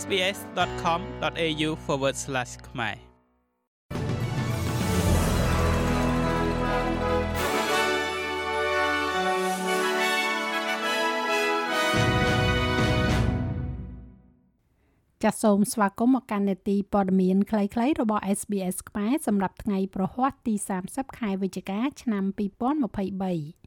sbs.com.au/ ខ្មែរចាសសូមស្វាគមន៍មកកាន់នេតិព័ត៌មានខ្លីៗរបស់ SBS ខ្មែរសម្រាប់ថ្ងៃប្រហ័សទី30ខែវិច្ឆិកាឆ្នាំ2023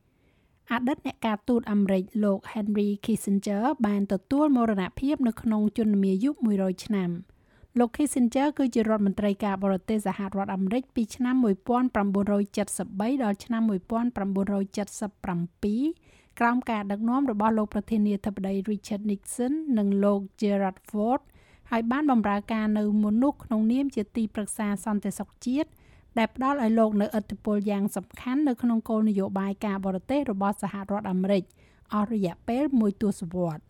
អតីតអ្នកការទូតអាមេរិកលោក Henry Kissinger បានទទួលមរណភាពនៅក្នុងជំនមាយុ100ឆ្នាំលោក Kissinger គឺជារដ្ឋមន្ត្រីការបរទេសសហរដ្ឋអាមេរិកពីឆ្នាំ1973ដល់ឆ្នាំ1977ក្រោមការដឹកនាំរបស់លោកប្រធានាធិបតី Richard Nixon និងលោក Gerald Ford ហើយបានបម្រើការនៅមុននោះក្នុងនាមជាទីប្រឹក្សាសន្តិសុខជាតិ ដែលផ្ដល់ឲ្យលោកនៅឥទ្ធិពលយ៉ាងសំខាន់នៅក្នុងគោលនយោបាយការបរទេសរបស់សហរដ្ឋអាមេរិកអស់រយៈពេលមួយទសវត្សរ៍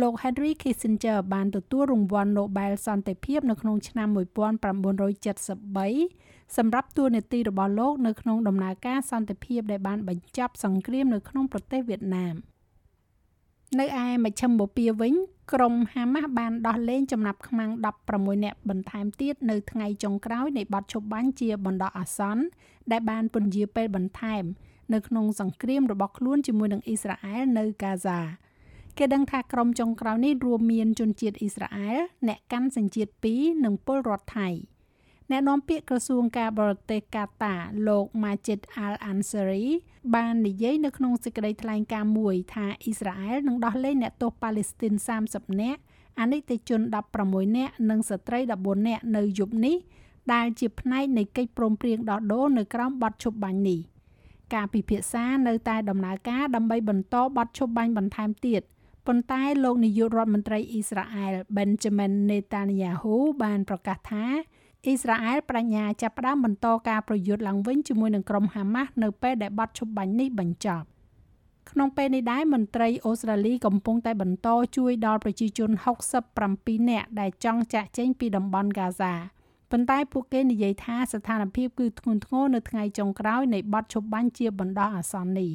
លោក Henry Kissinger បានទទួលរង្វាន់ Nobel សន្តិភាពនៅក្នុងឆ្នាំ1973សម្រាប់តួនាទីរបស់លោកនៅក្នុងដំណើរការសន្តិភាពដែលបានបញ្ចប់សង្គ្រាមនៅក្នុងប្រទេសវៀតណាមនៅឯមជ្ឈមបូព៌ាវិញ ក្រុមហាម៉ាស់បានដោះលែងចំណាប់ខ្មាំង16នាក់បន្ថែមទៀតនៅថ្ងៃចុងក្រោយនៃបទឈប់បាញ់ជាបណ្ដោះអាសន្នដែលបានពន្យាពេលបន្ថែម នៅក្នុងសង្គ្រាមរបស់ខ្លួនជាមួយនឹងអ៊ីស្រាអែលនៅកាហ្សាគេដឹងថាក្រុមចុងក្រោយនេះរួមមានជនជាតិអ៊ីស្រាអែលអ្នកកាន់សញ្ជាតិ2និងពលរដ្ឋថៃ អ្នកនាំពាក្យក្រសួងការបរទេសកាតាលោក Majid Al-Ansari បាននិយាយនៅក្នុងសេចក្តីថ្លែងការណ៍មួយថាអ៊ីស្រាអែលនឹងដោះលែងអ្នកទោសប៉ាឡេស្ទីន30នាក់អនិច្ចជន16នាក់និងស្ត្រី14នាក់នៅយប់នេះដែលជាផ្នែកនៃកិច្ចព្រមព្រៀងដោះដូរនៅក្រោមបទឈប់បាញ់នេះការពិភាក្សានៅតែដំណើរការដើម្បីបន្តបទឈប់បាញ់បន្ថែមទៀតប៉ុន្តែលោកនាយករដ្ឋមន្ត្រីអ៊ីស្រាអែល Benjamin Netanyahu បានប្រកាសថា អ៊ីស្រាអែលបញ្ញាចាប់ផ្ដើមបន្តការប្រយុទ្ធឡើងវិញជាមួយនឹងក្រុមហាម៉ាស់នៅពេលដែលបទឈប់បាញ់នេះបញ្ចប់ក្នុងពេលនេះដែរមន្ត្រីអូស្ត្រាលីកំពុងតែបន្តជួយដល់ប្រជាជន67នាក់ដែលចង់ចាក់ចេញពីតំបន់ហ្គាហ្សាប៉ុន្តែពួកគេនិយាយថាស្ថានភាពគឺធ្ងន់ធ្ងរនៅថ្ងៃចុងក្រោយនៃបទឈប់បាញ់ជាបណ្ដោះអាសន្ននេះ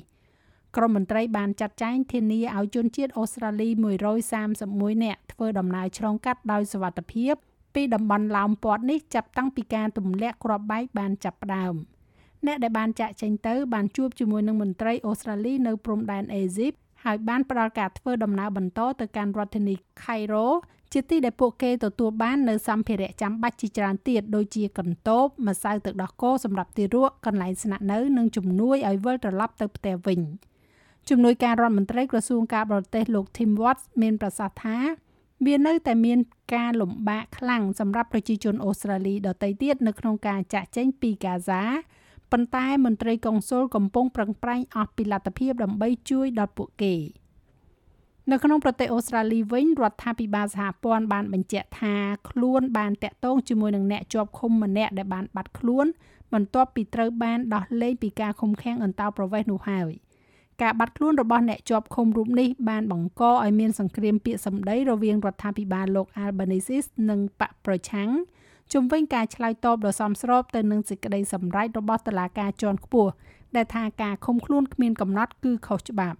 ក្រមមន្ត្រីបានចាត់ចែងធានាឲ្យជនជាតិអូស្ត្រាលី131នាក់ធ្វើដំណើរឆ្លងកាត់ដោយសុវត្ថិភាព ពីតំបន់ឡោមព័ទ្ធនេះចាប់តាំងពីការទម្លាក់គ្រាប់បែកបានចាប់ផ្ដើមអ្នកដែលបានចាក់ចេញទៅបានជួបជាមួយនឹងមន្ត្រីអូស្ត្រាលីនៅព្រំដែនអេស៊ីបហើយបានផ្ដល់ការធ្វើដំណើរបន្តទៅកាន់រដ្ឋធានីខេរ៉ូជាទីដែលពួកគេទទួលបាននៅសម្ភារៈចាំបាច់ជាច្រើនទៀតដូចជាកន្ទោបម្សៅទឹកដោះគោសម្រាប់ទារកកន្លែងស្នាក់នៅនិងជំនួយឲ្យវិលត្រឡប់ទៅផ្ទះវិញជំនួយការរដ្ឋមន្ត្រីក្រសួងការបរទេសលោក Tim Watts មានប្រសាសន៍ថា វានៅតែមានការលំបាកខ្លាំងសម្រាប់ប្រជាជនអូស្ត្រាលីដទៃទៀតនៅក្នុងការចាក់ចេញពីកាហ្សាប៉ុន្តែមន្ត្រីកុងស៊ុលកំពុងប្រឹងប្រែងអស់ពីលទ្ធភាពដើម្បីជួយដល់ពួកគេនៅក្នុងប្រទេសអូស្ត្រាលីវិញរដ្ឋាភិបាលសហព័ន្ធបានបញ្ជាក់ថាខ្លួនបានតាក់ទងជាមួយនឹងអ្នកជាប់ឃុំម្នាក់ដែលបានបាត់ខ្លួនបន្ទាប់ពីត្រូវបានដោះលែងពីការឃុំឃាំងអន្តោប្រវេសន៍នោះហើយ។ ការបាត់ខ្លួនរបស់អ្នកជាប់ឃុំរូបនេះបានបង្កឲ្យមានសង្គ្រាមពាក្យសម្ដីរវាងរដ្ឋាភិបាលលោក Albanese និងបកប្រឆាំងជំវិញការឆ្លើយតបដ៏សមស្របទៅនឹងសេចក្តីសម្រេចរបស់តុលាការជាន់ខ្ពស់ដែលថាការឃុំខ្លួនគ្មានកំណត់គឺខុសច្បាប់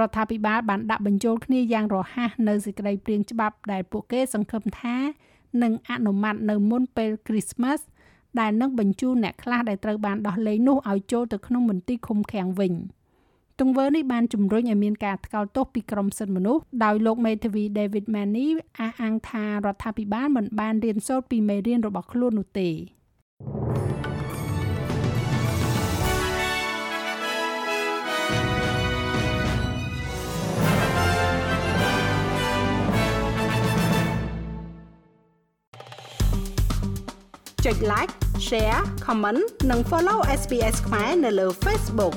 រដ្ឋាភិបាលបានដាក់បញ្ចូលគ្នាយ៉ាងរហ័សនៅសេចក្តីព្រាងច្បាប់ដែលពួកគេសង្ឃឹមថានឹងអនុម័តនៅមុនពេលគ្រីស្មាស់ដែលនឹងបញ្ជូនអ្នកខ្លះដែលត្រូវបានដោះលែងនោះឲ្យចូលទៅក្នុងមន្ទីរឃុំឃាំងវិញ។ ទង្វើនេះបានជំរុញឲ្យមានការថ្កោលទោសពីក្រមសិទ្ធិមនុស្សដោយលោកមេធាវី David Manny អះអាងថារដ្ឋាភិបាលមិនបានរៀនសូត្រពីមេរៀនរបស់ខ្លួននោះទេចុច like share comment និង follow SPS ខ្មែរនៅលើ Facebook